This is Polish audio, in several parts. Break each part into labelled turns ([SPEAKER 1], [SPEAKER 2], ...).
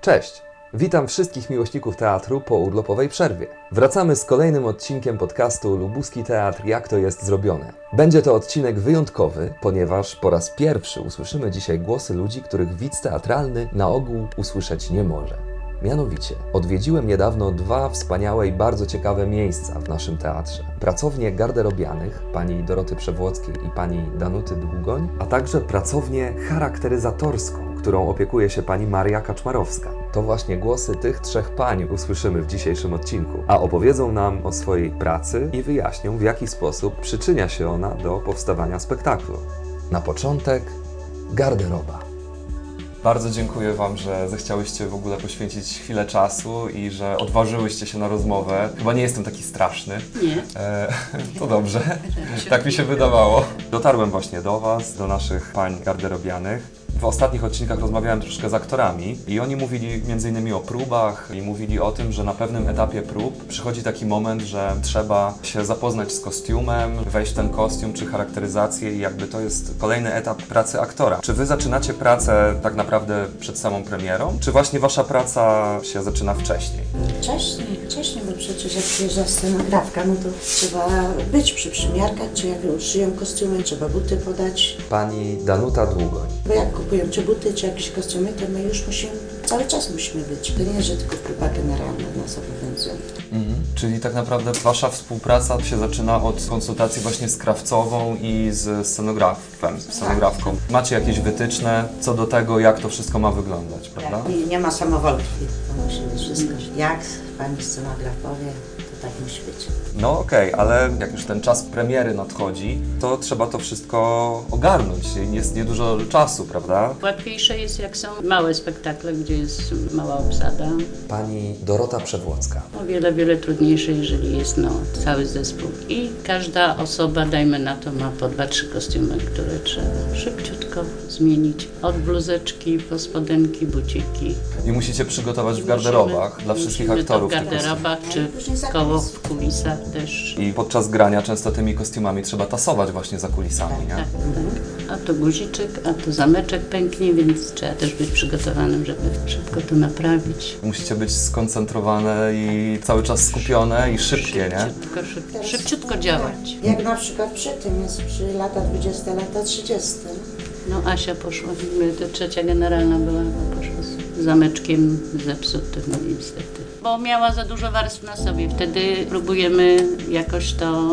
[SPEAKER 1] Cześć! Witam wszystkich miłośników teatru po urlopowej przerwie. Wracamy z kolejnym odcinkiem podcastu Lubuski Teatr Jak to jest zrobione. Będzie to odcinek wyjątkowy, ponieważ po raz pierwszy usłyszymy dzisiaj głosy ludzi, których widz teatralny na ogół usłyszeć nie może. Mianowicie, odwiedziłem niedawno dwa wspaniałe i bardzo ciekawe miejsca w naszym teatrze. Pracownię garderobianych pani Doroty Przewłockiej i pani Danuty Długoń, a także pracownię charakteryzatorską, którą opiekuje się pani Maria Kaczmarowska. To właśnie głosy tych trzech pań usłyszymy w dzisiejszym odcinku, a opowiedzą nam o swojej pracy i wyjaśnią, w jaki sposób przyczynia się ona do powstawania spektaklu. Na początek garderoba. Bardzo dziękuję Wam, że zechciałyście w ogóle poświęcić chwilę czasu i że odważyłyście się na rozmowę. Chyba nie jestem taki straszny.
[SPEAKER 2] Nie.
[SPEAKER 1] E, to dobrze. tak mi się wydawało. Dotarłem właśnie do Was, do naszych pań garderobianych. W ostatnich odcinkach rozmawiałem troszkę z aktorami i oni mówili m.in. o próbach i mówili o tym, że na pewnym etapie prób przychodzi taki moment, że trzeba się zapoznać z kostiumem, wejść w ten kostium czy charakteryzację i jakby to jest kolejny etap pracy aktora. Czy Wy zaczynacie pracę tak naprawdę przed samą premierą, czy właśnie Wasza praca się zaczyna wcześniej?
[SPEAKER 3] Wcześniej, wcześniej, bo przecież jak przyjeżdża scenografka, no to trzeba być przy przymiarkach, czy jak już szyją kostiumy, trzeba buty podać.
[SPEAKER 1] Pani Danuta Długoń.
[SPEAKER 3] Bo jak kupują czy buty, czy jakieś kostiumy, to my już musimy, cały czas musimy być. To nie, że tylko próba generalna nas obowiązuje.
[SPEAKER 1] Czyli tak naprawdę Wasza współpraca się zaczyna od konsultacji właśnie z krawcową i z scenografem, scenografką. Macie jakieś wytyczne co do tego, jak to wszystko ma wyglądać, prawda?
[SPEAKER 3] Nie, nie ma samowolki, to musi być wszystko. Jak pani scenograf powie, to tak musi być.
[SPEAKER 1] No okej, ale jak już ten czas premiery nadchodzi, to trzeba to wszystko ogarnąć. Jest niedużo czasu, prawda?
[SPEAKER 2] Łatwiejsze jest jak są małe spektakle, gdzie jest mała obsada.
[SPEAKER 1] Pani Dorota Przewłocka.
[SPEAKER 2] O wiele, wiele trudniejsze, jeżeli jest no, cały zespół. I każda osoba, dajmy na to, ma po dwa, trzy kostiumy, które trzeba szybciutko zmienić. Od bluzeczki po spodenki, buciki.
[SPEAKER 1] I musicie przygotować w garderobach
[SPEAKER 2] Musimy-
[SPEAKER 1] dla wszystkich aktorów.
[SPEAKER 2] To w garderobach, czy koło w kulisach też.
[SPEAKER 1] I podczas grania często tymi kostiumami trzeba tasować właśnie za kulisami, nie?
[SPEAKER 2] Tak, tak. A to guziczek, a to zameczek pęknie, więc trzeba też być przygotowanym, żeby szybko to naprawić.
[SPEAKER 1] Musicie być skoncentrowane i cały czas skupione i szybkie, nie?
[SPEAKER 2] Szybciutko, szyb, szybciutko działać.
[SPEAKER 3] Jak na przykład przy tym jest przy lata 20, lata 30.
[SPEAKER 2] No Asia poszła, my- to trzecia generalna była, bo poszła z zameczkiem zepsutym, no niestety. Bo miała za dużo warstw na sobie, wtedy próbujemy jakoś to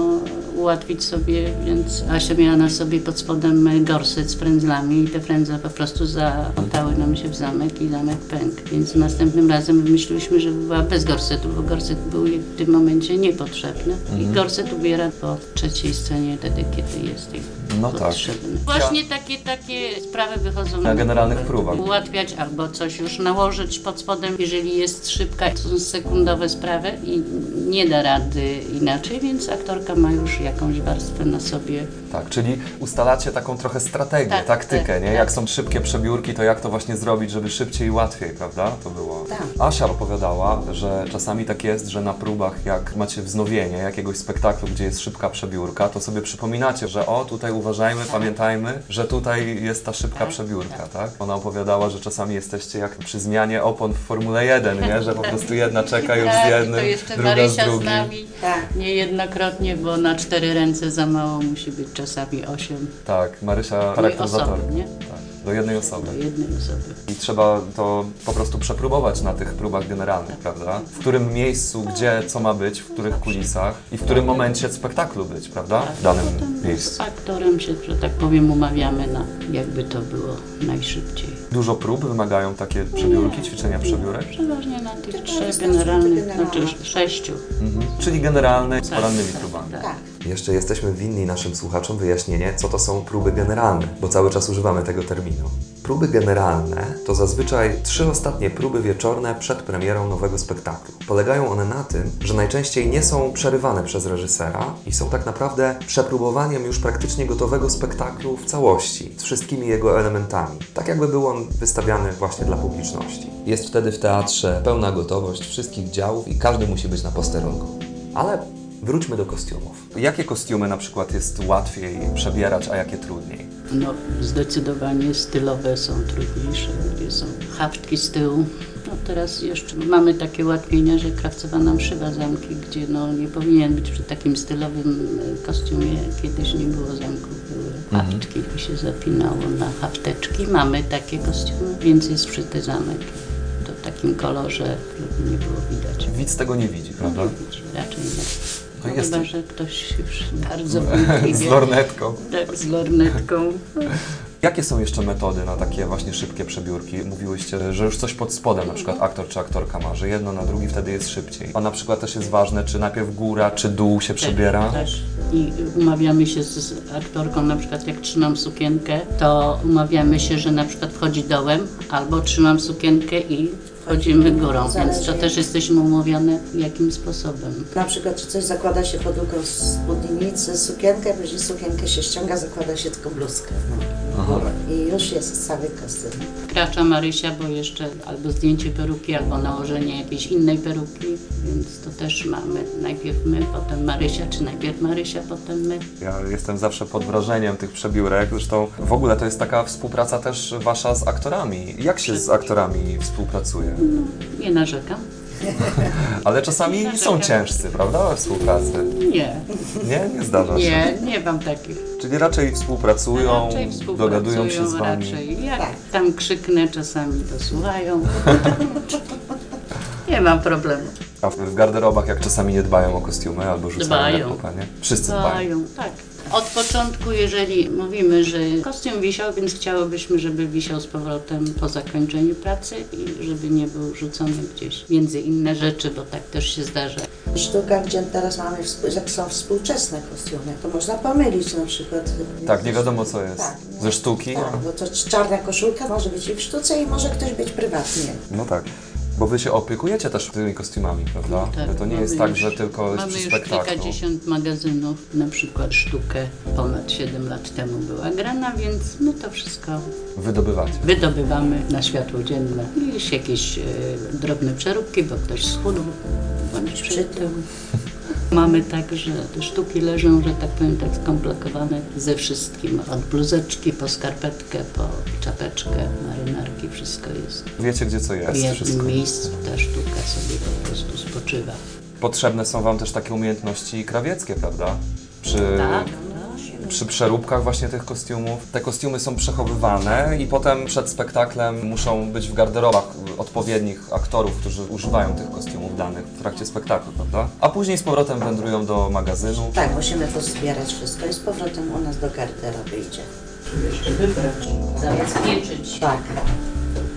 [SPEAKER 2] ułatwić sobie, więc Asia miała na sobie pod spodem gorset z frędzlami i te frędzle po prostu zamotały nam się w zamek i zamek pękł. Więc następnym razem wymyśliłyśmy, że była bez gorsetu, bo gorset był jej w tym momencie niepotrzebny. I gorset ubiera po trzeciej scenie wtedy, kiedy jest jej
[SPEAKER 1] No tak.
[SPEAKER 2] potrzebny. Właśnie takie, takie sprawy wychodzą
[SPEAKER 1] Na generalnych próbach.
[SPEAKER 2] Ułatwiać albo coś już nałożyć pod spodem, jeżeli jest szybka, to są sekundowe sprawy i nie da rady inaczej, więc aktorka ma już jakąś warstwę na sobie.
[SPEAKER 1] Tak, czyli ustalacie taką trochę strategię,
[SPEAKER 2] Tak,
[SPEAKER 1] taktykę,
[SPEAKER 2] tak,
[SPEAKER 1] nie?
[SPEAKER 2] tak.
[SPEAKER 1] Jak są szybkie przebiórki, to jak to właśnie zrobić, żeby szybciej i łatwiej, prawda? To było.
[SPEAKER 3] Tak.
[SPEAKER 1] Asia opowiadała, że czasami tak jest, że na próbach, jak macie wznowienie jakiegoś spektaklu, gdzie jest szybka przebiórka, to sobie przypominacie, że o, tutaj uważajmy, pamiętajmy, że tutaj jest ta szybka przebiórka, tak? Ona opowiadała, że czasami jesteście jak przy zmianie opon w Formule 1, nie? Że po prostu jedna czeka już z
[SPEAKER 2] Tak, i
[SPEAKER 1] jednym,
[SPEAKER 2] to jeszcze
[SPEAKER 1] druga z
[SPEAKER 2] Marysia z
[SPEAKER 1] drugim.
[SPEAKER 2] nami
[SPEAKER 3] Tak.
[SPEAKER 2] niejednokrotnie, bo na cztery ręce za mało musi być czasami osiem.
[SPEAKER 1] Tak, Marysia
[SPEAKER 2] Do
[SPEAKER 1] charakteryzator.
[SPEAKER 2] osoby, nie?
[SPEAKER 1] Tak, do jednej osoby.
[SPEAKER 2] Do jednej osoby.
[SPEAKER 1] I trzeba to po prostu przepróbować na tych próbach generalnych, prawda? W którym miejscu, gdzie, co ma być, w których kulisach i w którym momencie spektaklu być, prawda? W danym
[SPEAKER 2] Potem z
[SPEAKER 1] miejscu.
[SPEAKER 2] aktorem się, że tak powiem, umawiamy na jakby to było najszybciej.
[SPEAKER 1] Dużo prób wymagają takie przebiórki, ćwiczenia przebiórek,
[SPEAKER 2] Przeważnie na tych trzech generalnych, znaczy sześciu.
[SPEAKER 1] mhm. czyli generalne z porannymi próbami.
[SPEAKER 2] Tak.
[SPEAKER 1] Jeszcze jesteśmy winni naszym słuchaczom wyjaśnienie, co to są próby generalne, bo cały czas używamy tego terminu. Próby generalne to zazwyczaj trzy ostatnie próby wieczorne przed premierą nowego spektaklu. Polegają one na tym, że najczęściej nie są przerywane przez reżysera i są tak naprawdę przepróbowaniem już praktycznie gotowego spektaklu w całości, z wszystkimi jego elementami. Tak jakby był on wystawiany właśnie dla publiczności. Jest wtedy w teatrze pełna gotowość wszystkich działów i każdy musi być na posterunku. Ale wróćmy do kostiumów. Jakie kostiumy na przykład jest łatwiej przebierać, a jakie trudniej?
[SPEAKER 2] No, zdecydowanie stylowe są trudniejsze, gdzie są haftki z tyłu, No teraz jeszcze mamy takie ułatwienia, że krawcowa nam szywa zamki, gdzie no nie powinien być przy takim stylowym e, kostiumie. Kiedyś nie było zamków, były haftki i się zapinało na hafteczki. Mamy takie kostiumy, więc jest wszyty zamek w takim kolorze, żeby nie było widać.
[SPEAKER 1] Widz tego nie widzi, prawda?
[SPEAKER 2] Raczej nie.
[SPEAKER 1] To
[SPEAKER 2] No
[SPEAKER 1] jest-
[SPEAKER 2] chyba, że ktoś już bardzo
[SPEAKER 1] Z
[SPEAKER 2] wnikliwie.
[SPEAKER 1] lornetką.
[SPEAKER 2] Tak, z lornetką.
[SPEAKER 1] Jakie są jeszcze metody na takie właśnie szybkie przebiórki? Mówiłyście, że już coś pod spodem, na przykład aktor czy aktorka ma, że jedno na drugi wtedy jest szybciej. A na przykład też jest ważne, czy najpierw góra, czy dół się przebiera.
[SPEAKER 2] Też. I umawiamy się z, z aktorką, na przykład jak trzymam sukienkę, to umawiamy się, że na przykład wchodzi dołem, albo trzymam sukienkę i wchodzimy górą, więc to
[SPEAKER 3] Zależy.
[SPEAKER 2] też jesteśmy umówione jakim sposobem.
[SPEAKER 3] Na przykład, czy coś zakłada się pod łuką spódnicy, sukienkę, później sukienkę się ściąga, zakłada się tylko bluzkę. No.
[SPEAKER 1] Aha.
[SPEAKER 3] I już jest cały kostium.
[SPEAKER 2] Wkracza Marysia, bo jeszcze albo zdjęcie peruki, albo nałożenie jakiejś innej peruki, więc to też mamy. Najpierw my, potem Marysia, czy najpierw Marysia, potem my.
[SPEAKER 1] Ja jestem zawsze pod wrażeniem tych przebiórek. Zresztą w ogóle to jest taka współpraca też wasza z aktorami. Jak się z aktorami współpracuje?
[SPEAKER 2] Nie narzekam.
[SPEAKER 1] Ale czasami są ciężcy, prawda? we Współpracy.
[SPEAKER 2] Nie,
[SPEAKER 1] Nie? Nie zdarza się.
[SPEAKER 2] nie, nie mam takich.
[SPEAKER 1] Czyli raczej współpracują,
[SPEAKER 2] Raczej
[SPEAKER 1] dogadują się z
[SPEAKER 2] współpracują,
[SPEAKER 1] wami.
[SPEAKER 2] Raczej. Jak
[SPEAKER 3] Tak.
[SPEAKER 2] tam krzyknę, czasami to słuchają. nie mam problemu.
[SPEAKER 1] A w garderobach jak czasami nie dbają o kostiumy albo rzucają
[SPEAKER 2] Dbają.
[SPEAKER 1] na kupę, nie? Wszyscy dbają.
[SPEAKER 2] Dbają, tak. Od początku, jeżeli mówimy, że kostium wisiał, więc chciałobyśmy, żeby wisiał z powrotem po zakończeniu pracy i żeby nie był rzucony gdzieś między inne rzeczy, bo tak też się zdarza.
[SPEAKER 3] Sztuka, gdzie teraz mamy, są współczesne kostiumy, to można pomylić na przykład.
[SPEAKER 1] Tak, nie wiadomo co jest.
[SPEAKER 3] Tak.
[SPEAKER 1] Ze sztuki?
[SPEAKER 3] Tak, bo to czarna koszulka może być i w sztuce i może ktoś być prywatnie.
[SPEAKER 1] No tak. Bo wy się opiekujecie też tymi kostiumami, prawda? to nie
[SPEAKER 2] mamy
[SPEAKER 1] jest tak,
[SPEAKER 2] już-
[SPEAKER 1] że tylko jest
[SPEAKER 2] Mamy
[SPEAKER 1] przy
[SPEAKER 2] już
[SPEAKER 1] spektaklu.
[SPEAKER 2] kilkadziesiąt magazynów, na przykład sztukę ponad 7 lat temu była grana, więc my to wszystko
[SPEAKER 1] Wydobywacie.
[SPEAKER 2] wydobywamy na światło dzienne. Jakieś, jakieś e, drobne przeróbki, bo ktoś schudł, bądź przytył. Mamy tak, że te sztuki leżą, że tak powiem, tak skomplikowane ze wszystkim. Od bluzeczki po skarpetkę, po czapeczkę, marynarki, wszystko jest
[SPEAKER 1] Wiecie gdzie co
[SPEAKER 2] w
[SPEAKER 1] jest,
[SPEAKER 2] jednym
[SPEAKER 1] wszystko.
[SPEAKER 2] miejscu. Ta sztuka sobie po prostu spoczywa.
[SPEAKER 1] Potrzebne są wam też takie umiejętności krawieckie, prawda? Przy,
[SPEAKER 2] Tak,
[SPEAKER 1] przy przeróbkach właśnie tych kostiumów. Te kostiumy są przechowywane i potem przed spektaklem muszą być w garderobach odpowiednich aktorów, którzy używają tych kostiumów danych w trakcie spektaklu, prawda? A później z powrotem wędrują do magazynu.
[SPEAKER 3] Tak, musimy to zbierać wszystko i z powrotem u nas do garderoby idzie.
[SPEAKER 2] jeszcze wybrać, zabezpieczyć.
[SPEAKER 3] Tak.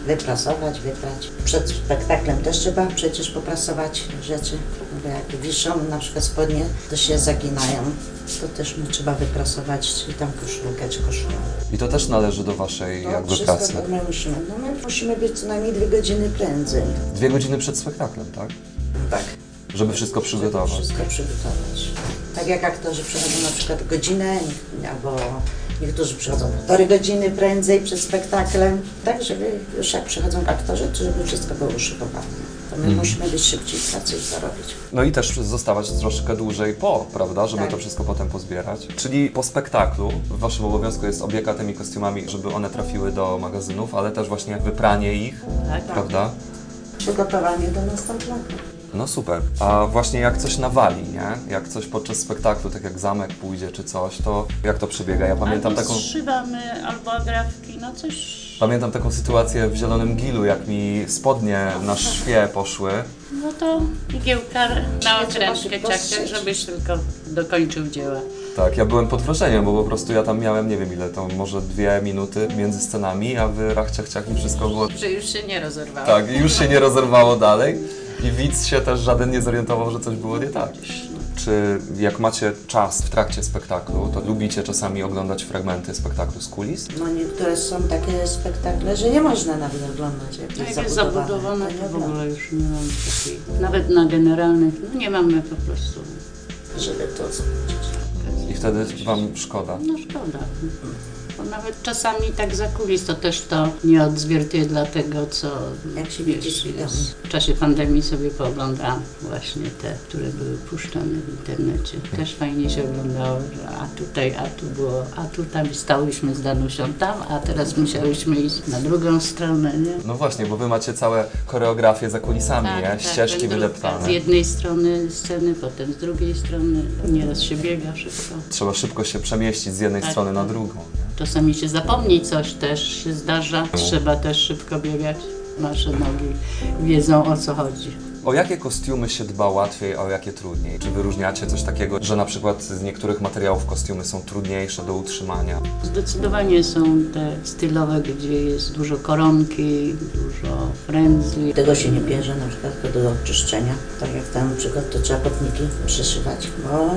[SPEAKER 3] Wyprasować, wyprać. Przed spektaklem też trzeba przecież poprasować rzeczy. Bo jak wiszą na przykład spodnie, to się zaginają. To też mu trzeba wyprasować, czy tam koszulkę, czy koszulę.
[SPEAKER 1] I to też należy do waszej
[SPEAKER 3] No,
[SPEAKER 1] jakby
[SPEAKER 3] wszystko
[SPEAKER 1] pracy.
[SPEAKER 3] to my musimy. No my musimy być co najmniej dwie godziny prędzej.
[SPEAKER 1] Dwie godziny przed spektaklem, tak?
[SPEAKER 3] Tak.
[SPEAKER 1] Żeby wszystko przygotować.
[SPEAKER 3] Wszystko przygotować. Tak jak aktorzy przychodzą na przykład godzinę, albo niektórzy przychodzą półtorej godziny prędzej przed spektaklem, tak żeby już jak przychodzą aktorzy, to żeby wszystko było uszykowane. My musimy być szybciej w pracy i zarobić.
[SPEAKER 1] No i też zostawać troszkę dłużej po, prawda, żeby
[SPEAKER 3] Tak.
[SPEAKER 1] to wszystko potem pozbierać. Czyli po spektaklu w waszym obowiązku jest opieka tymi kostiumami, żeby one trafiły do magazynów, ale też właśnie wypranie ich,
[SPEAKER 2] Tak,
[SPEAKER 1] prawda?
[SPEAKER 3] Przygotowanie do następnego.
[SPEAKER 1] No super. A właśnie jak coś nawali, nie? Jak coś podczas spektaklu, tak jak zamek pójdzie czy coś, to jak to przebiega? Ja pamiętam
[SPEAKER 2] albo
[SPEAKER 1] taką,
[SPEAKER 2] zszywamy, albo agrafki, no coś...
[SPEAKER 1] pamiętam taką sytuację w Zielonym Gilu, jak mi spodnie na szwie poszły.
[SPEAKER 2] No to igiełka na okrętkę ciak, żebyś tylko dokończył dzieła.
[SPEAKER 1] Tak, ja byłem pod wrażeniem, bo po prostu ja tam miałem, nie wiem ile to, może dwie minuty między scenami, a wy rach, ciach, ciach i wszystko było
[SPEAKER 2] Że już się nie rozerwało.
[SPEAKER 1] Tak, już się nie rozerwało dalej i widz się też żaden nie zorientował, że coś było nie tak. Czy jak macie czas w trakcie spektaklu, to lubicie czasami oglądać fragmenty spektaklu z kulis?
[SPEAKER 3] No niektóre są takie spektakle, że nie można nawet oglądać. Jak
[SPEAKER 2] Jak
[SPEAKER 3] jest
[SPEAKER 2] jest
[SPEAKER 3] zabudowane,
[SPEAKER 2] zabudowane,
[SPEAKER 3] to
[SPEAKER 2] w ogóle już nie mam takiej... Nawet na generalnych, no nie mamy po prostu...
[SPEAKER 3] Żeby to zobaczyć.
[SPEAKER 1] I wtedy wam szkoda.
[SPEAKER 2] No szkoda. Bo nawet czasami tak za kulis to też to nie odzwierciedla tego, co
[SPEAKER 3] Jak się
[SPEAKER 2] wiesz, jest. W czasie pandemii sobie pooglądałam właśnie te, które były puszczane w internecie. Też fajnie się oglądało, że a tutaj, a tu było, a tu tam stałyśmy z Danusią tam, a teraz musiałyśmy iść na drugą stronę, nie?
[SPEAKER 1] No właśnie, bo wy macie całe choreografie za kulisami, nie? Ścieżki
[SPEAKER 2] ten druk-
[SPEAKER 1] wydeptane.
[SPEAKER 2] Z jednej strony sceny, potem z drugiej strony. Nieraz się biega szybko.
[SPEAKER 1] Trzeba szybko się przemieścić z jednej
[SPEAKER 2] Tak,
[SPEAKER 1] strony na
[SPEAKER 2] tak.
[SPEAKER 1] drugą. Nie?
[SPEAKER 2] Czasami się zapomni coś też się zdarza. Trzeba też szybko biegać. Nasze nogi wiedzą o co chodzi.
[SPEAKER 1] O jakie kostiumy się dba łatwiej, a o jakie trudniej? Czy wyróżniacie coś takiego, że na przykład z niektórych materiałów kostiumy są trudniejsze do utrzymania?
[SPEAKER 2] Zdecydowanie są te stylowe, gdzie jest dużo koronki, dużo frędzli.
[SPEAKER 3] Tego się nie bierze na przykład do oczyszczenia. Tak jak tam na przykład to trzeba podniki przeszywać, bo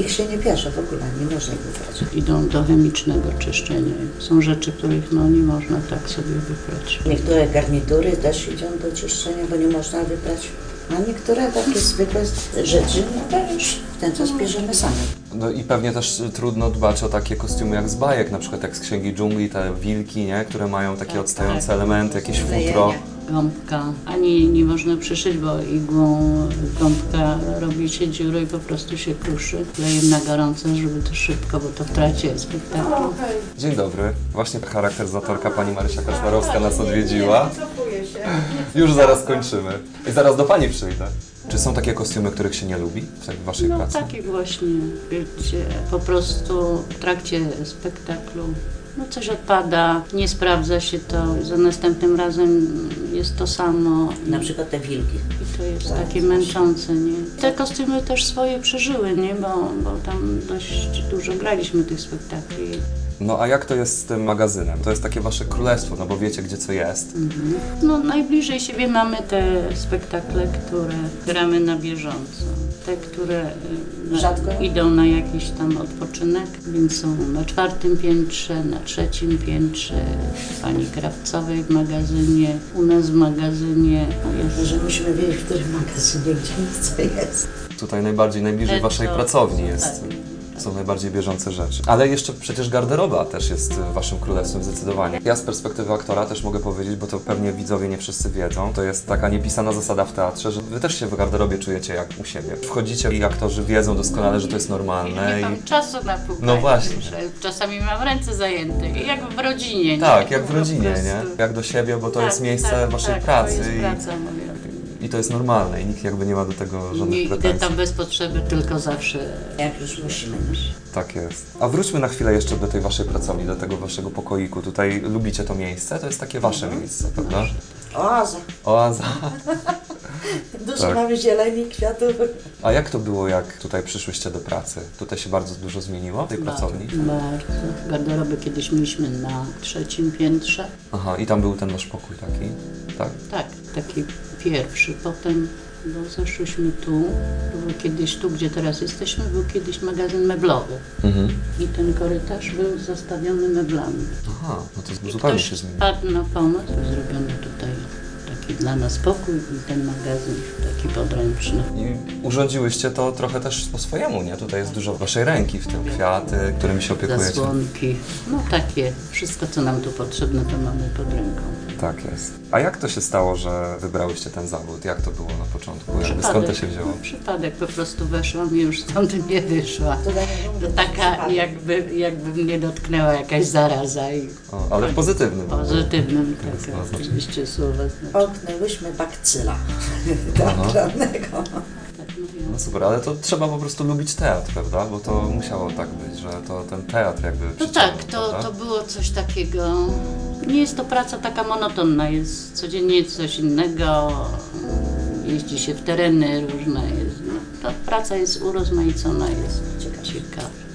[SPEAKER 3] ich się nie bierze w ogóle, nie można ich wybrać.
[SPEAKER 2] Idą do chemicznego czyszczenia. Są rzeczy, których no, nie można tak sobie wybrać.
[SPEAKER 3] Niektóre garnitury też idą do czyszczenia, bo nie można wybrać. A niektóre takie zwykłe rzeczy, no to już w ten czas bierzemy sami.
[SPEAKER 1] No i pewnie też y, trudno dbać o takie kostiumy jak z bajek, na przykład jak z Księgi Dżungli, te wilki, nie? Które mają takie
[SPEAKER 2] Tak,
[SPEAKER 1] odstające
[SPEAKER 2] tak.
[SPEAKER 1] elementy, jakieś futro.
[SPEAKER 2] Gąbka. Ani nie można przyszyć, bo igłą gąbka robi się dziurę i po prostu się kruszy. Klejem na gorąco, żeby to szybko, bo to w trakcie spektaklu.
[SPEAKER 1] Dzień dobry. Właśnie charakteryzatorka pani Marysia Kaczmarowska nas odwiedziła. Już zaraz kończymy. I zaraz do pani przyjdę. Czy są takie kostiumy, których się nie lubi w waszej
[SPEAKER 2] No
[SPEAKER 1] pracy?
[SPEAKER 2] takie właśnie, gdzie po prostu w trakcie spektaklu no coś odpada, nie sprawdza się to, za następnym razem jest to samo.
[SPEAKER 3] Na przykład te wilki.
[SPEAKER 2] I to jest takie męczące, nie? Te kostiumy też swoje przeżyły, nie? Bo, bo tam dość dużo graliśmy tych spektakli.
[SPEAKER 1] No a jak to jest z tym magazynem? To jest takie wasze królestwo, no bo wiecie gdzie co jest.
[SPEAKER 2] No najbliżej siebie mamy te spektakle, które gramy na bieżąco. Te, które y, na,
[SPEAKER 3] Rzadko?
[SPEAKER 2] idą na jakiś tam odpoczynek, więc są na czwartym piętrze, na trzecim piętrze, pani Krawcowej w magazynie, u nas w magazynie. No jest
[SPEAKER 3] Że musimy wiedzieć, w którym magazynie, gdzie co jest.
[SPEAKER 1] Tutaj najbardziej, najbliżej
[SPEAKER 2] To-
[SPEAKER 1] waszej pracowni jest.
[SPEAKER 2] tak.
[SPEAKER 1] Są najbardziej bieżące rzeczy. Ale jeszcze przecież garderoba też jest y, waszym królestwem zdecydowanie. Ja z perspektywy aktora też mogę powiedzieć, bo to pewnie widzowie nie wszyscy wiedzą. To jest taka niepisana zasada w teatrze, że wy też się w garderobie czujecie jak u siebie. Wchodzicie i aktorzy wiedzą doskonale, że to jest normalne.
[SPEAKER 2] nie mam
[SPEAKER 1] I...
[SPEAKER 2] czasu na pukanie.
[SPEAKER 1] No właśnie.
[SPEAKER 2] Czasami mam ręce zajęte, jak w rodzinie. nie?
[SPEAKER 1] Tak, jak w rodzinie, nie? Jak do siebie, bo to
[SPEAKER 2] Tak,
[SPEAKER 1] jest miejsce
[SPEAKER 2] tak,
[SPEAKER 1] waszej
[SPEAKER 2] tak,
[SPEAKER 1] pracy
[SPEAKER 2] To jest
[SPEAKER 1] i,
[SPEAKER 2] praca moja.
[SPEAKER 1] I to jest normalne i nikt jakby nie ma do tego
[SPEAKER 2] Nie
[SPEAKER 1] żadnych
[SPEAKER 2] idę
[SPEAKER 1] pretensji.
[SPEAKER 2] tam bez potrzeby, tylko zawsze
[SPEAKER 3] Jak już musimy.
[SPEAKER 1] Tak jest. A wróćmy na chwilę jeszcze do tej waszej pracowni, do tego waszego pokoiku. Tutaj lubicie to miejsce? To jest takie wasze miejsce, prawda?
[SPEAKER 3] Oaza.
[SPEAKER 1] Oaza.
[SPEAKER 3] Dużo
[SPEAKER 1] Tak.
[SPEAKER 3] mamy zieleni, kwiatów.
[SPEAKER 1] A jak to było, jak tutaj przyszłyście do pracy? Tutaj się bardzo dużo zmieniło w tej pracowni?
[SPEAKER 2] Bardzo. Garderoby kiedyś mieliśmy na trzecim piętrze.
[SPEAKER 1] Aha, i tam był ten wasz pokój taki, tak?
[SPEAKER 2] Tak, taki pierwszy. Potem bo zeszłyśmy tu. Był kiedyś tu, gdzie teraz jesteśmy, był kiedyś magazyn meblowy.
[SPEAKER 1] Mhm.
[SPEAKER 2] I ten korytarz był zastawiony meblami.
[SPEAKER 1] Aha, no to
[SPEAKER 2] I
[SPEAKER 1] zupełnie się zmieniło.
[SPEAKER 2] wpadł na pomysł, zrobiono tutaj taki dla nas pokój i ten magazyn taki podręczny.
[SPEAKER 1] I urządziłyście to trochę też po swojemu, nie? Tutaj jest dużo waszej ręki w tym, kwiaty, którymi się opiekujecie.
[SPEAKER 2] Zasłonki, no takie, wszystko co nam tu potrzebne to mamy pod ręką.
[SPEAKER 1] Tak jest. A jak to się stało, że wybrałyście ten zawód? Jak to było na początku? Jakby skąd to się wzięło?
[SPEAKER 2] Przypadek, po prostu weszłam i już stąd nie wyszła.
[SPEAKER 3] To tak
[SPEAKER 2] taka jakby, jakby mnie dotknęła jakaś zaraza i
[SPEAKER 1] O, ale w pozytywnym.
[SPEAKER 2] pozytywnym tak, oczywiście słowa znaczy.
[SPEAKER 3] Połknęłyśmy bakcyla teatralnego.
[SPEAKER 1] No super, ale to trzeba po prostu lubić teatr, prawda? Bo to musiało tak być, że to ten teatr jakby
[SPEAKER 2] No tak, to,
[SPEAKER 1] prawda?
[SPEAKER 2] to było coś takiego. Nie jest to praca taka monotonna, jest codziennie coś innego. Jeździ się w tereny różne. Jest, no, ta praca jest urozmaicona, jest ciekawa.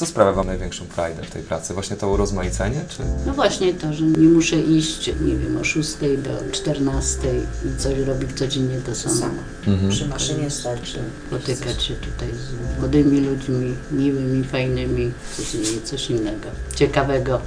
[SPEAKER 1] Co sprawia Wam największą frajdę w tej pracy? Właśnie to urozmaicenie, czy?
[SPEAKER 2] No właśnie to, że nie muszę iść, nie wiem, o 6 do 14 i coś robić codziennie to samo.
[SPEAKER 3] Sama.
[SPEAKER 1] Mhm.
[SPEAKER 3] Przy maszynie starczy.
[SPEAKER 2] Spotykać się tutaj z młodymi ludźmi, miłymi, fajnymi, co się dzieje, coś innego, ciekawego.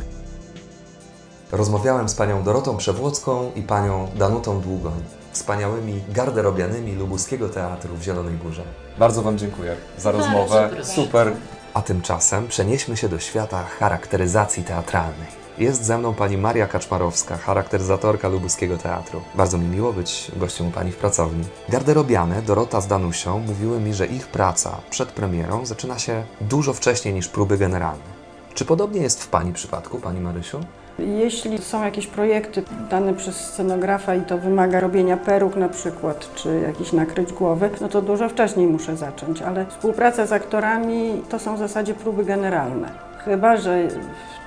[SPEAKER 1] Rozmawiałem z panią Dorotą Przewłocką i panią Danutą Długoń, wspaniałymi garderobianymi lubuskiego teatru w Zielonej Górze. Bardzo Wam dziękuję za
[SPEAKER 2] Bardzo
[SPEAKER 1] rozmowę.
[SPEAKER 2] proszę.
[SPEAKER 1] Super A tymczasem przenieśmy się do świata charakteryzacji teatralnej. Jest ze mną pani Maria Kaczmarowska, charakteryzatorka lubuskiego teatru. Bardzo mi miło być gościem u pani w pracowni. Garderobiane Dorota z Danusią mówiły mi, że ich praca przed premierą zaczyna się dużo wcześniej niż próby generalne. Czy podobnie jest w pani przypadku, pani Marysiu?
[SPEAKER 4] Jeśli są jakieś projekty dane przez scenografa i to wymaga robienia peruk na przykład, czy jakiś nakryć głowy, no to dużo wcześniej muszę zacząć, ale współpraca z aktorami to są w zasadzie próby generalne. Chyba, że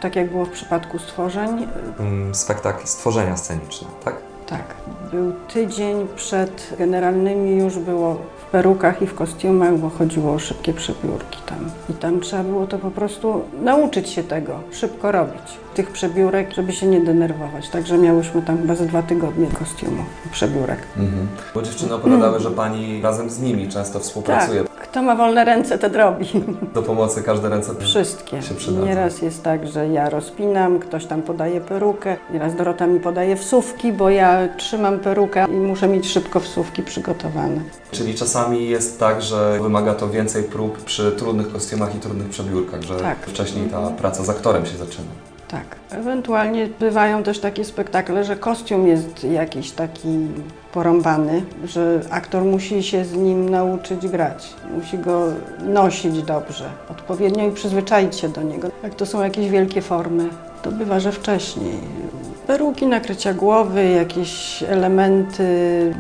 [SPEAKER 4] tak jak było w przypadku stworzeń,
[SPEAKER 1] Mm, spektakl stworzenia sceniczne, tak?
[SPEAKER 4] tak, był tydzień przed generalnymi już było perukach i w kostiumach, bo chodziło o szybkie przebiórki tam. I tam trzeba było to po prostu nauczyć się tego, szybko robić. Tych przebiórek, żeby się nie denerwować. Także miałyśmy tam chyba dwa tygodnie kostiumu, przebiórek.
[SPEAKER 1] Mhm. Bo dziewczyny opowiadały, że pani razem z nimi często współpracuje.
[SPEAKER 4] Kto ma wolne ręce, ten robi.
[SPEAKER 1] Do pomocy każde ręce
[SPEAKER 4] Wszystkie.
[SPEAKER 1] się przydadzą.
[SPEAKER 4] Nieraz jest tak, że ja rozpinam, ktoś tam podaje perukę, nieraz Dorota mi podaje wsówki, bo ja trzymam perukę i muszę mieć szybko wsówki przygotowane.
[SPEAKER 1] Czyli czasami jest tak, że wymaga to więcej prób przy trudnych kostiumach i trudnych przebiórkach, że
[SPEAKER 4] Tak.
[SPEAKER 1] wcześniej ta praca z aktorem się zaczyna.
[SPEAKER 4] Tak. Ewentualnie bywają też takie spektakle, że kostium jest jakiś taki porąbany, że aktor musi się z nim nauczyć grać. Musi go nosić dobrze, odpowiednio i przyzwyczaić się do niego. Jak to są jakieś wielkie formy, to bywa, że wcześniej. Peruki, nakrycia głowy, jakieś elementy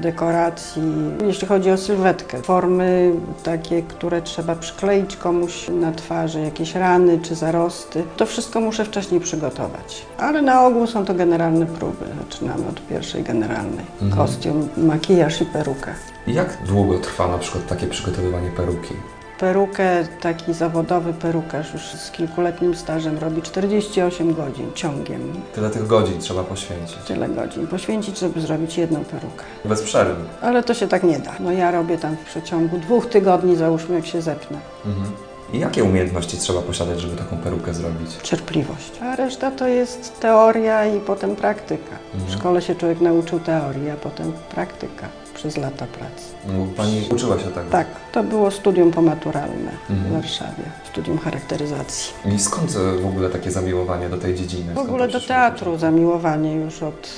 [SPEAKER 4] dekoracji. Jeśli chodzi o sylwetkę, formy takie, które trzeba przykleić komuś na twarzy, jakieś rany czy zarosty, to wszystko muszę wcześniej przygotować. Ale na ogół są to generalne próby. Zaczynamy od pierwszej generalnej. Kostium, makijaż i peruka.
[SPEAKER 1] Jak długo trwa na przykład takie przygotowywanie peruki?
[SPEAKER 4] Perukę, taki zawodowy perukarz już z kilkuletnim stażem robi 48 godzin ciągiem.
[SPEAKER 1] Tyle tych godzin trzeba poświęcić.
[SPEAKER 4] Tyle godzin poświęcić, żeby zrobić jedną perukę.
[SPEAKER 1] Bez przerwy.
[SPEAKER 4] Ale to się tak nie da. No ja robię tam w przeciągu dwóch tygodni, załóżmy, jak się zepnę.
[SPEAKER 1] Mhm. I jakie umiejętności trzeba posiadać, żeby taką perukę zrobić?
[SPEAKER 4] Cierpliwość. A reszta to jest teoria i potem praktyka. W szkole się człowiek nauczył teorii, a potem praktyka przez lata pracy.
[SPEAKER 1] No, pani uczyła się tego.
[SPEAKER 4] Tak, to było studium pomaturalne
[SPEAKER 1] Mhm.
[SPEAKER 4] w Warszawie, studium charakteryzacji.
[SPEAKER 1] I skąd e, w ogóle takie zamiłowanie do tej dziedziny?
[SPEAKER 4] W
[SPEAKER 1] Skąd
[SPEAKER 4] ogóle
[SPEAKER 1] to
[SPEAKER 4] do teatru zamiłowanie już od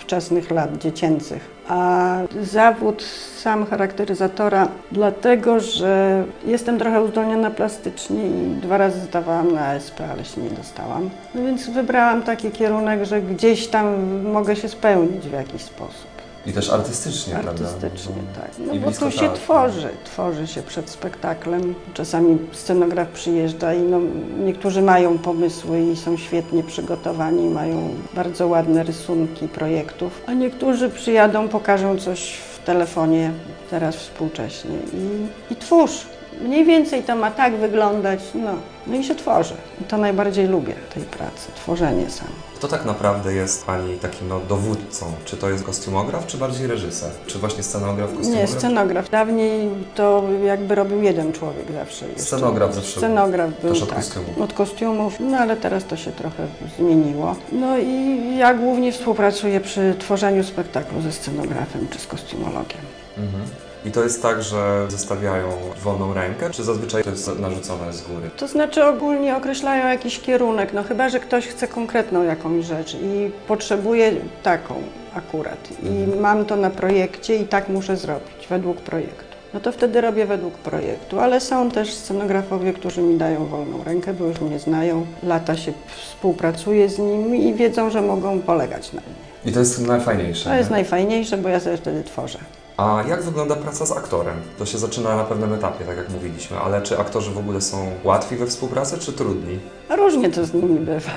[SPEAKER 4] wczesnych lat dziecięcych. A zawód sam charakteryzatora, dlatego że jestem trochę uzdolniona plastycznie i dwa razy zdawałam na ASP, ale się nie dostałam. No więc wybrałam taki kierunek, że gdzieś tam mogę się spełnić w jakiś sposób.
[SPEAKER 1] I też artystycznie,
[SPEAKER 4] Artystycznie,
[SPEAKER 1] prawda?
[SPEAKER 4] tak. No
[SPEAKER 1] I
[SPEAKER 4] bo tu się
[SPEAKER 1] teatru.
[SPEAKER 4] tworzy, tworzy się przed spektaklem. Czasami scenograf przyjeżdża i no, niektórzy mają pomysły i są świetnie przygotowani, mają bardzo ładne rysunki projektów, a niektórzy przyjadą, pokażą coś w telefonie, teraz współcześnie i, i twórz. Mniej więcej to ma tak wyglądać, no, no i się tworzy. I to najbardziej lubię tej pracy, tworzenie sam.
[SPEAKER 1] Kto tak naprawdę jest Pani takim no, dowódcą? Czy to jest kostiumograf, czy bardziej reżyser? Czy właśnie scenograf, kostiumograf?
[SPEAKER 4] Nie, scenograf. Dawniej to jakby robił jeden człowiek zawsze. jeszcze.
[SPEAKER 1] Scenograf zawsze
[SPEAKER 4] Scenograf był,
[SPEAKER 1] też od
[SPEAKER 4] tak,
[SPEAKER 1] kostiumów.
[SPEAKER 4] Od kostiumów, no ale teraz to się trochę zmieniło. No i ja głównie współpracuję przy tworzeniu spektaklu ze scenografem czy z kostiumologiem.
[SPEAKER 1] Mhm. I to jest tak, że zostawiają wolną rękę, czy zazwyczaj to jest narzucone z góry?
[SPEAKER 4] To znaczy ogólnie określają jakiś kierunek, no chyba, że ktoś chce konkretną jakąś rzecz i potrzebuje taką akurat. I mam to na projekcie i tak muszę zrobić, według projektu. No to wtedy robię według projektu, ale są też scenografowie, którzy mi dają wolną rękę, bo już mnie znają, lata się współpracuje z nimi i wiedzą, że mogą polegać na mnie.
[SPEAKER 1] I to jest najfajniejsze.
[SPEAKER 4] To jest
[SPEAKER 1] nie?
[SPEAKER 4] najfajniejsze, bo ja sobie wtedy tworzę.
[SPEAKER 1] A jak wygląda praca z aktorem? To się zaczyna na pewnym etapie, tak jak mówiliśmy, ale czy aktorzy w ogóle są łatwi we współpracy, czy trudni?
[SPEAKER 4] A Różnie to z nimi bywa.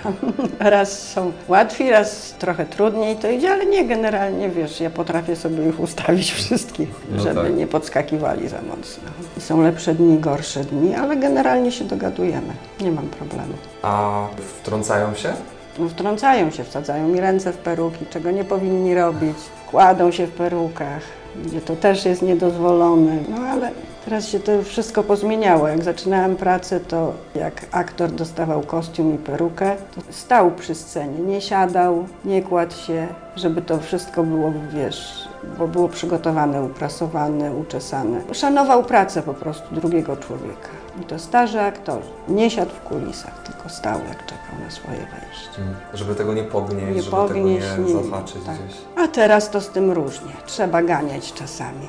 [SPEAKER 4] Raz są łatwi, raz trochę trudniej to idzie, ale nie generalnie, wiesz, ja potrafię sobie ich ustawić wszystkich,
[SPEAKER 1] No
[SPEAKER 4] żeby
[SPEAKER 1] tak.
[SPEAKER 4] nie podskakiwali za mocno. I są lepsze dni, gorsze dni, ale generalnie się dogadujemy. Nie mam problemu.
[SPEAKER 1] A wtrącają się?
[SPEAKER 4] Wtrącają się, wsadzają mi ręce w peruki, czego nie powinni robić. Wkładą się w perukach, gdzie to też jest niedozwolone. No ale teraz się to wszystko pozmieniało. Jak zaczynałam pracę, to jak aktor dostawał kostium i perukę, to stał przy scenie, nie siadał, nie kładł się, żeby to wszystko było, wiesz, bo było przygotowane, uprasowane, uczesane. Szanował pracę po prostu drugiego człowieka. I to starzy aktorzy. Nie siadł w kulisach, tylko stał jak czekał na swoje wejście.
[SPEAKER 1] Żeby tego nie podnieść,
[SPEAKER 4] Nie
[SPEAKER 1] żeby
[SPEAKER 4] podnieść,
[SPEAKER 1] tego nie
[SPEAKER 4] nie-
[SPEAKER 1] zahaczyć
[SPEAKER 4] tak.
[SPEAKER 1] gdzieś.
[SPEAKER 4] A teraz to z tym różnie. Trzeba ganiać czasami.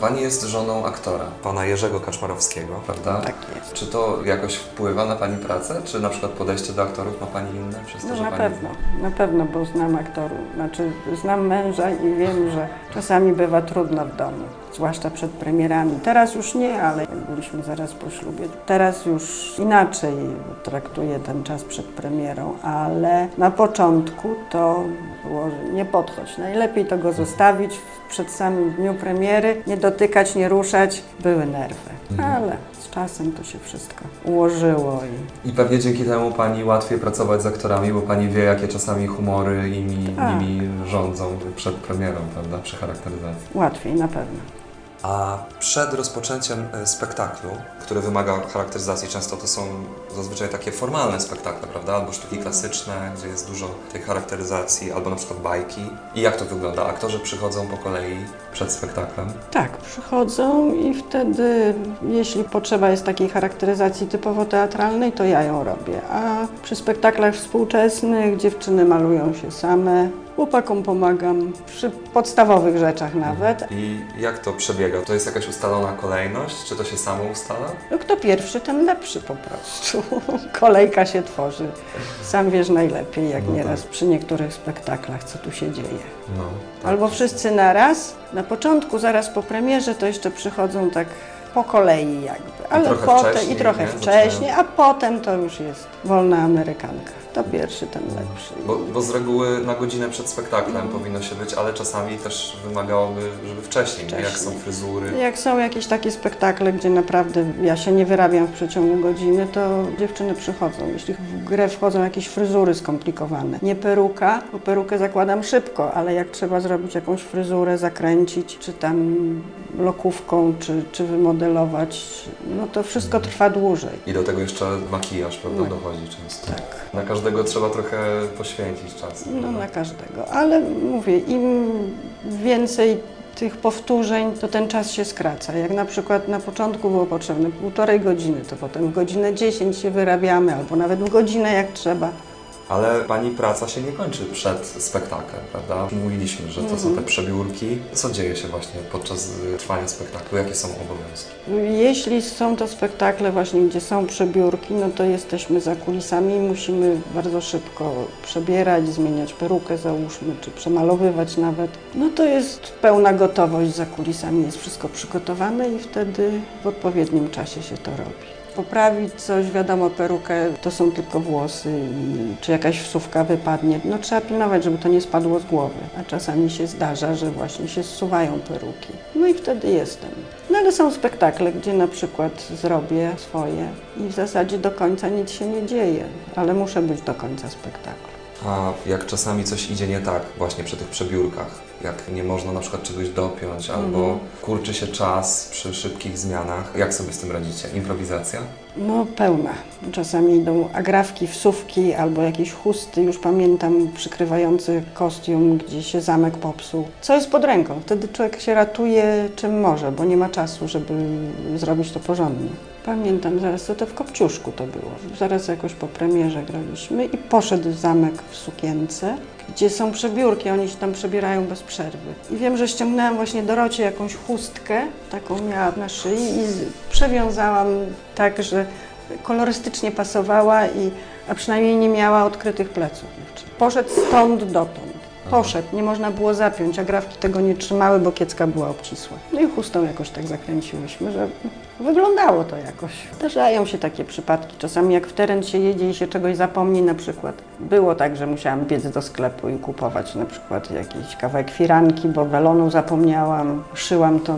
[SPEAKER 1] Pani jest żoną aktora, pana Jerzego Kaczmarowskiego, prawda?
[SPEAKER 4] Tak jest.
[SPEAKER 1] Czy to jakoś wpływa na Pani pracę? Czy na przykład podejście do aktorów ma Pani inne? Przez to,
[SPEAKER 4] No na
[SPEAKER 1] pani...
[SPEAKER 4] pewno, na pewno, bo znam aktorów, znaczy znam męża i wiem, że czasami bywa trudno w domu, zwłaszcza przed premierami. Teraz już nie, ale jak byliśmy zaraz po ślubie, teraz już inaczej traktuję ten czas przed premierą, ale na początku to było, nie podchodź, najlepiej to go zostawić przed samym dniu premiery, nie dotykać, nie ruszać, były nerwy, ale z czasem to się wszystko ułożyło i
[SPEAKER 1] I pewnie dzięki temu Pani łatwiej pracować z aktorami, bo Pani wie, jakie czasami humory imi,
[SPEAKER 4] Tak.
[SPEAKER 1] nimi rządzą przed premierą, prawda? Przy charakteryzacji.
[SPEAKER 4] łatwiej na pewno.
[SPEAKER 1] A przed rozpoczęciem e, spektaklu, który wymaga charakteryzacji, często to są zazwyczaj takie formalne spektakle, prawda? Albo sztuki klasyczne, gdzie jest dużo tej charakteryzacji, albo na przykład bajki. I jak to wygląda? Aktorzy przychodzą po kolei przed spektaklem.
[SPEAKER 4] Tak, przychodzą i wtedy, jeśli potrzeba jest takiej charakteryzacji typowo teatralnej, to ja ją robię. A przy spektaklach współczesnych dziewczyny malują się same, chłopakom pomagam, przy podstawowych rzeczach nawet.
[SPEAKER 1] I jak to przebiega? To jest jakaś ustalona kolejność? Czy to się samo ustala?
[SPEAKER 4] No kto pierwszy, ten lepszy po prostu. Kolejka się tworzy. Sam wiesz najlepiej, jak
[SPEAKER 1] No
[SPEAKER 4] nieraz
[SPEAKER 1] tak.
[SPEAKER 4] przy niektórych spektaklach, co tu się dzieje.
[SPEAKER 1] No. tak.
[SPEAKER 4] Albo wszyscy naraz. Na początku, zaraz po premierze, to jeszcze przychodzą tak po kolei jakby. Ale
[SPEAKER 1] trochę
[SPEAKER 4] potem
[SPEAKER 1] wcześniej,
[SPEAKER 4] i trochę
[SPEAKER 1] nie?
[SPEAKER 4] wcześniej, a potem to już jest wolna amerykanka. To pierwszy, ten lepszy.
[SPEAKER 1] Bo, bo z reguły na godzinę przed spektaklem powinno się być, ale czasami też wymagałoby, żeby wcześniej, nie? jak są
[SPEAKER 4] Wcześniej.
[SPEAKER 1] fryzury.
[SPEAKER 4] Jak są jakieś takie spektakle, gdzie naprawdę ja się nie wyrabiam w przeciągu godziny, to dziewczyny przychodzą. Jeśli w grę wchodzą jakieś fryzury skomplikowane, nie peruka, bo perukę zakładam szybko, ale jak trzeba zrobić jakąś fryzurę, zakręcić, czy tam lokówką, czy, czy wymodelować, no to wszystko trwa dłużej.
[SPEAKER 1] I do tego jeszcze makijaż, prawda,
[SPEAKER 4] No.
[SPEAKER 1] dochodzi często.
[SPEAKER 4] Tak.
[SPEAKER 1] Na każdego trzeba trochę poświęcić czas.
[SPEAKER 4] No na każdego, ale mówię, im więcej tych powtórzeń, to ten czas się skraca. Jak na przykład na początku było potrzebne półtorej godziny, to potem godzinę 10 się wyrabiamy, albo nawet godzinę jak trzeba.
[SPEAKER 1] Ale Pani praca się nie kończy przed spektaklem, prawda? Mówiliśmy, że to są te przebiórki. Co dzieje się właśnie podczas y, trwania spektaklu? Jakie są obowiązki?
[SPEAKER 4] Jeśli są to spektakle właśnie, gdzie są przebiórki, no to jesteśmy za kulisami i musimy bardzo szybko przebierać, zmieniać perukę załóżmy, czy przemalowywać nawet. No to jest pełna gotowość za kulisami, jest wszystko przygotowane i wtedy w odpowiednim czasie się to robi. Poprawić coś, wiadomo, perukę to są tylko włosy czy jakaś wsówka wypadnie. No trzeba pilnować, żeby to nie spadło z głowy. A czasami się zdarza, że właśnie się zsuwają peruki. No i wtedy jestem. No ale są spektakle, gdzie na przykład zrobię swoje i w zasadzie do końca nic się nie dzieje, ale muszę być do końca spektaklu.
[SPEAKER 1] A jak czasami coś idzie nie tak właśnie przy tych przebiórkach, jak nie można na przykład czegoś dopiąć, albo
[SPEAKER 4] Mhm.
[SPEAKER 1] kurczy się czas przy szybkich zmianach, jak sobie z tym radzicie? Improwizacja?
[SPEAKER 4] No pełna. Czasami idą agrafki, wsówki albo jakieś chusty, już pamiętam, przykrywający kostium, gdzie się zamek popsuł. Co jest pod ręką? Wtedy człowiek się ratuje czym może, bo nie ma czasu, żeby zrobić to porządnie. Pamiętam zaraz, to, to w Kopciuszku to było. Zaraz jakoś po premierze graliśmy i poszedł zamek w sukience, gdzie są przebiórki, oni się tam przebierają bez przerwy. I wiem, że ściągnęłam właśnie Dorocie jakąś chustkę, taką miała na szyi i przewiązałam tak, że kolorystycznie pasowała, i, a przynajmniej nie miała odkrytych pleców. Poszedł stąd dotąd. Poszedł, nie można było zapiąć, a grafki tego nie trzymały, bo kiecka była obcisła. No i chustą jakoś tak zakręciłyśmy, że wyglądało to jakoś. Zdarzają się takie przypadki. Czasami jak w teren się jedzie i się czegoś zapomni na przykład. Było tak, że musiałam biec do sklepu i kupować na przykład jakiś kawałek firanki, bo welonu zapomniałam. Szyłam to,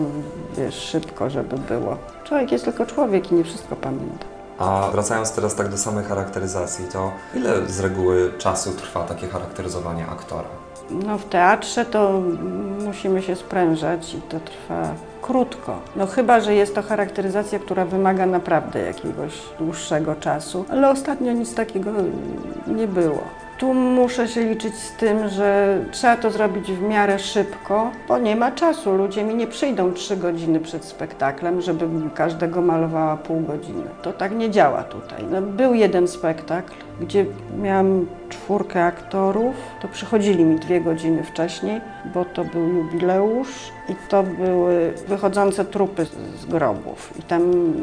[SPEAKER 4] wiesz, szybko, żeby było. Człowiek jest tylko człowiek i nie wszystko pamięta.
[SPEAKER 1] A wracając teraz tak do samej charakteryzacji, to ile z reguły czasu trwa takie charakteryzowanie aktora?
[SPEAKER 4] No w teatrze to musimy się sprężać i to trwa krótko. No chyba, że jest to charakteryzacja, która wymaga naprawdę jakiegoś dłuższego czasu, ale ostatnio nic takiego nie było. Tu muszę się liczyć z tym, że trzeba to zrobić w miarę szybko, bo nie ma czasu. Ludzie mi nie przyjdą trzy godziny przed spektaklem, żeby każdego malowała pół godziny. To tak nie działa tutaj. No, był jeden spektakl, gdzie miałam czwórkę aktorów, to przychodzili mi dwie godziny wcześniej, bo to był jubileusz i to były wychodzące trupy z- grobów. I tam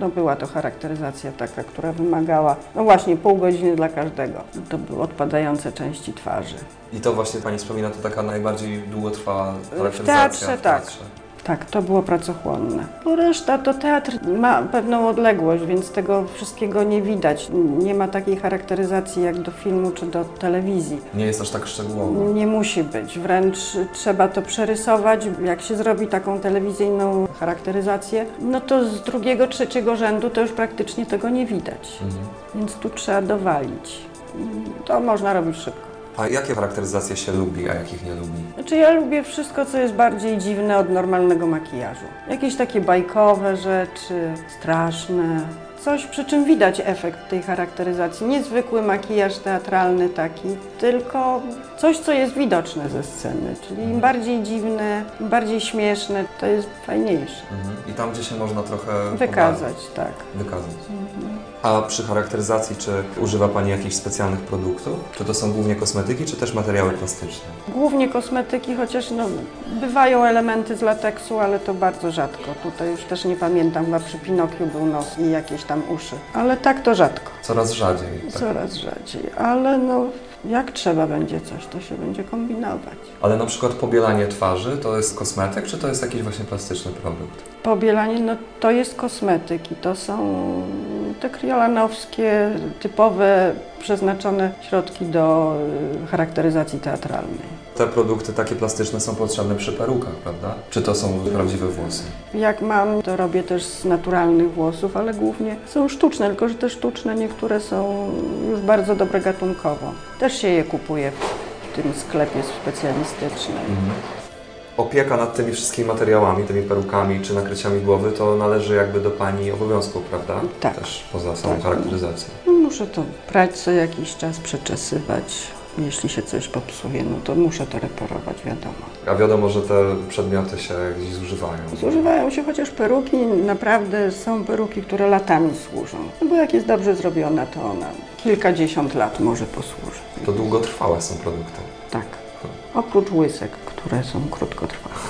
[SPEAKER 4] no, była to charakteryzacja taka, która wymagała, no właśnie, pół godziny dla każdego. To były odpadające części twarzy.
[SPEAKER 1] I to właśnie pani wspomina, to taka najbardziej długotrwała charakteryzacja
[SPEAKER 4] teatrze,
[SPEAKER 1] w
[SPEAKER 4] tak.
[SPEAKER 1] teatrze.
[SPEAKER 4] Tak, to było pracochłonne. Bo reszta to teatr ma pewną odległość, więc tego wszystkiego nie widać. Nie ma takiej charakteryzacji jak do filmu czy do telewizji.
[SPEAKER 1] Nie jest aż tak szczegółowo.
[SPEAKER 4] Nie musi być, wręcz trzeba to przerysować. Jak się zrobi taką telewizyjną charakteryzację, no to z drugiego, trzeciego rzędu to już praktycznie tego nie widać.
[SPEAKER 1] Mhm.
[SPEAKER 4] Więc tu trzeba dowalić. To można robić szybko.
[SPEAKER 1] A jakie charakteryzacje się lubi, a jakich nie lubi?
[SPEAKER 4] Znaczy ja lubię wszystko, co jest bardziej dziwne od normalnego makijażu. Jakieś takie bajkowe rzeczy, straszne. Coś, przy czym widać efekt tej charakteryzacji. Niezwykły makijaż teatralny taki, tylko coś, co jest widoczne ze sceny. Czyli im bardziej dziwne, im bardziej śmieszne, to jest fajniejsze.
[SPEAKER 1] Mhm. I tam, gdzie się można trochę
[SPEAKER 4] Wykazać, tak.
[SPEAKER 1] Wykazać. A przy charakteryzacji, czy używa Pani jakichś specjalnych produktów? Czy to są głównie kosmetyki, czy też materiały plastyczne?
[SPEAKER 4] Głównie kosmetyki, chociaż no, bywają elementy z lateksu, ale to bardzo rzadko. Tutaj już też nie pamiętam, chyba przy Pinokiu był nos i jakieś tam uszy. Ale tak to rzadko,
[SPEAKER 1] Coraz rzadziej. Tak.
[SPEAKER 4] coraz rzadziej. Ale no, jak trzeba będzie coś, to się będzie kombinować.
[SPEAKER 1] Ale na przykład pobielanie twarzy to jest kosmetyk, czy to jest jakiś właśnie plastyczny produkt?
[SPEAKER 4] Pobielanie, no to jest kosmetyk i to są te kriolanowskie, typowe, przeznaczone środki do y, charakteryzacji teatralnej.
[SPEAKER 1] Te produkty takie plastyczne są potrzebne przy perukach, prawda? Czy to są prawdziwe włosy?
[SPEAKER 4] Jak mam, to robię też z naturalnych włosów, ale głównie są sztuczne, tylko że te sztuczne niektóre są już bardzo dobre gatunkowo. Też się je kupuje w tym sklepie specjalistycznym.
[SPEAKER 1] Opieka nad tymi wszystkimi materiałami, tymi perukami czy nakryciami głowy, to należy jakby do Pani obowiązków, prawda?
[SPEAKER 4] Tak.
[SPEAKER 1] Też poza samą
[SPEAKER 4] Tak.
[SPEAKER 1] charakteryzacją.
[SPEAKER 4] No, Muszę to prać co jakiś czas, przeczesywać. Jeśli się coś popsuje, no to muszę to reparować, wiadomo.
[SPEAKER 1] A wiadomo, że te przedmioty się gdzieś zużywają.
[SPEAKER 4] Zużywają się chociaż peruki, naprawdę są peruki, które latami służą. No bo jak jest dobrze zrobiona, to ona kilkadziesiąt lat może posłużyć.
[SPEAKER 1] To długotrwałe są produkty.
[SPEAKER 4] Tak. Oprócz łysek, które są krótkotrwałe.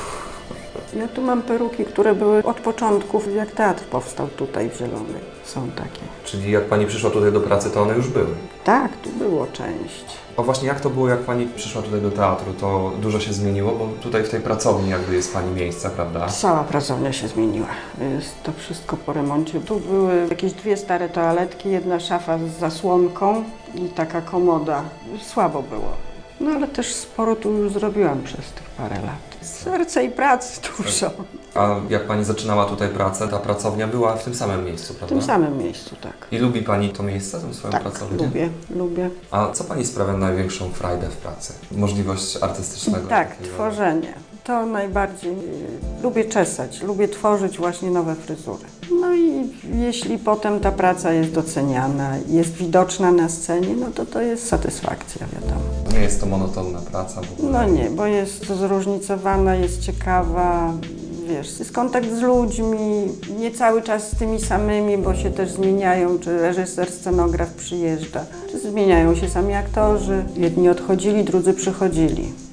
[SPEAKER 4] Ja tu mam peruki, które były od początków, jak teatr powstał tutaj w Zielonej. Są takie.
[SPEAKER 1] Czyli jak Pani przyszła tutaj do pracy, to one już były.
[SPEAKER 4] Tak, tu było część.
[SPEAKER 1] A właśnie jak to było, jak Pani przyszła tutaj do teatru, to dużo się zmieniło, bo tutaj w tej pracowni jakby jest Pani miejsce, prawda?
[SPEAKER 4] Cała pracownia się zmieniła. Jest to wszystko po remoncie. Tu były jakieś dwie stare toaletki, jedna szafa z zasłonką i taka komoda. Słabo było. No ale też sporo tu już zrobiłam przez tych parę lat. Serce i pracy dużo.
[SPEAKER 1] A jak Pani zaczynała tutaj pracę, ta pracownia była w tym samym miejscu,
[SPEAKER 4] W
[SPEAKER 1] prawda?
[SPEAKER 4] tym samym miejscu, tak.
[SPEAKER 1] I lubi Pani to miejsce, tę swoją
[SPEAKER 4] Tak,
[SPEAKER 1] pracownię?
[SPEAKER 4] lubię, lubię.
[SPEAKER 1] A co Pani sprawia największą frajdę w pracy? Możliwość artystycznego?
[SPEAKER 4] Tak, tworzenie. To najbardziej y, lubię czesać, lubię tworzyć właśnie nowe fryzury. No i jeśli potem ta praca jest doceniana, jest widoczna na scenie, no to to jest satysfakcja, wiadomo.
[SPEAKER 1] Nie jest to monotonna praca w ogóle.
[SPEAKER 4] No nie, bo jest zróżnicowana, jest ciekawa, wiesz, jest kontakt z ludźmi, nie cały czas z tymi samymi, bo się też zmieniają, czy reżyser, scenograf przyjeżdża, czy zmieniają się sami aktorzy. Jedni odchodzili, drudzy przychodzili.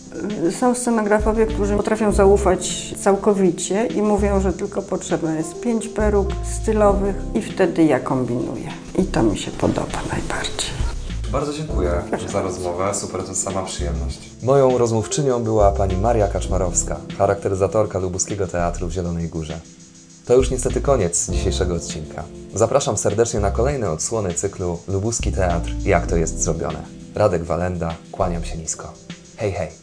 [SPEAKER 4] Są scenografowie, którzy potrafią zaufać całkowicie i mówią, że tylko potrzebne jest pięć peruk stylowych i wtedy ja kombinuję. I to mi się podoba najbardziej.
[SPEAKER 1] Bardzo dziękuję za rozmowę, super, to sama przyjemność. Moją rozmówczynią była pani Maria Kaczmarowska, charakteryzatorka Lubuskiego Teatru w Zielonej Górze. To już niestety koniec dzisiejszego odcinka. Zapraszam serdecznie na kolejne odsłony cyklu Lubuski Teatr Jak to jest zrobione. Radek Walenda, kłaniam się nisko. Hej, hej!